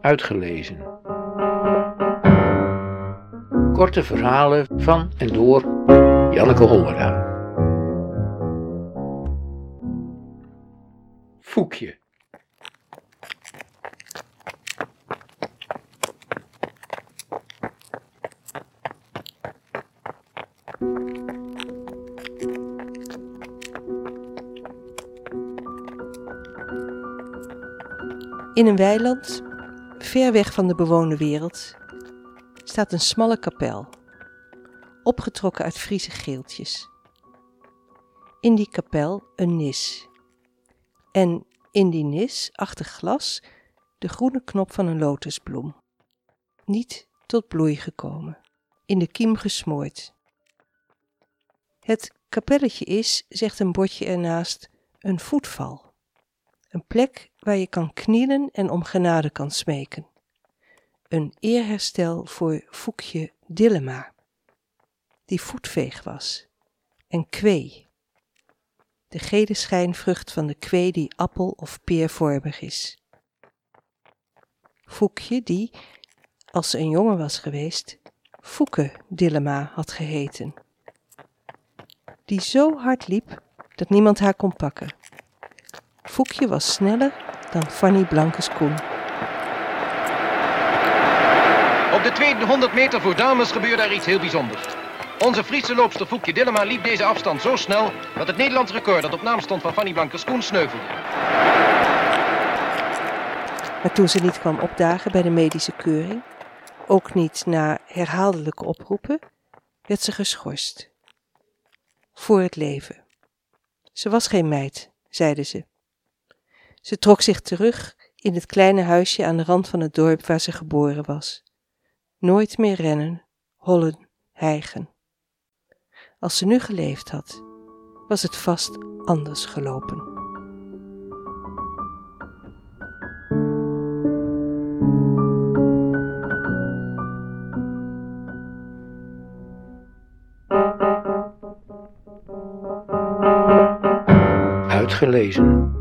Uitgelezen. Korte verhalen van en door Janneke Hollera. Foekje. In een weiland, ver weg van de bewoonde wereld, staat een smalle kapel, opgetrokken uit Friese geeltjes. In die kapel een nis. En in die nis, achter glas, de groene knop van een lotusbloem. Niet tot bloei gekomen, in de kiem gesmoord. Het kapelletje is, zegt een bordje ernaast, een voetval. Een plek waar je kan knielen en om genade kan smeken. Een eerherstel voor Foekje Dillema, die voetveeg was, en kwee. De gele schijnvrucht van de kwee die appel- of peervormig is. Foekje die, als ze een jongen was geweest, Foeke Dillema had geheten. Die zo hard liep dat niemand haar kon pakken. Foekje was sneller dan Fanny Blankes-Koen. Op de 200 meter voor dames gebeurde er iets heel bijzonders. Onze Friese loopster Foekje Dillema liep deze afstand zo snel... dat het Nederlands record dat op naam stond van Fanny Blankers-Koen sneuvelde. Maar toen ze niet kwam opdagen bij de medische keuring, ook niet na herhaaldelijke oproepen, werd ze geschorst. Voor het leven. Ze was geen meid, zeiden ze. Ze trok zich terug in het kleine huisje aan de rand van het dorp waar ze geboren was. Nooit meer rennen, hollen, hijgen. Als ze nu geleefd had, was het vast anders gelopen. Uitgelezen.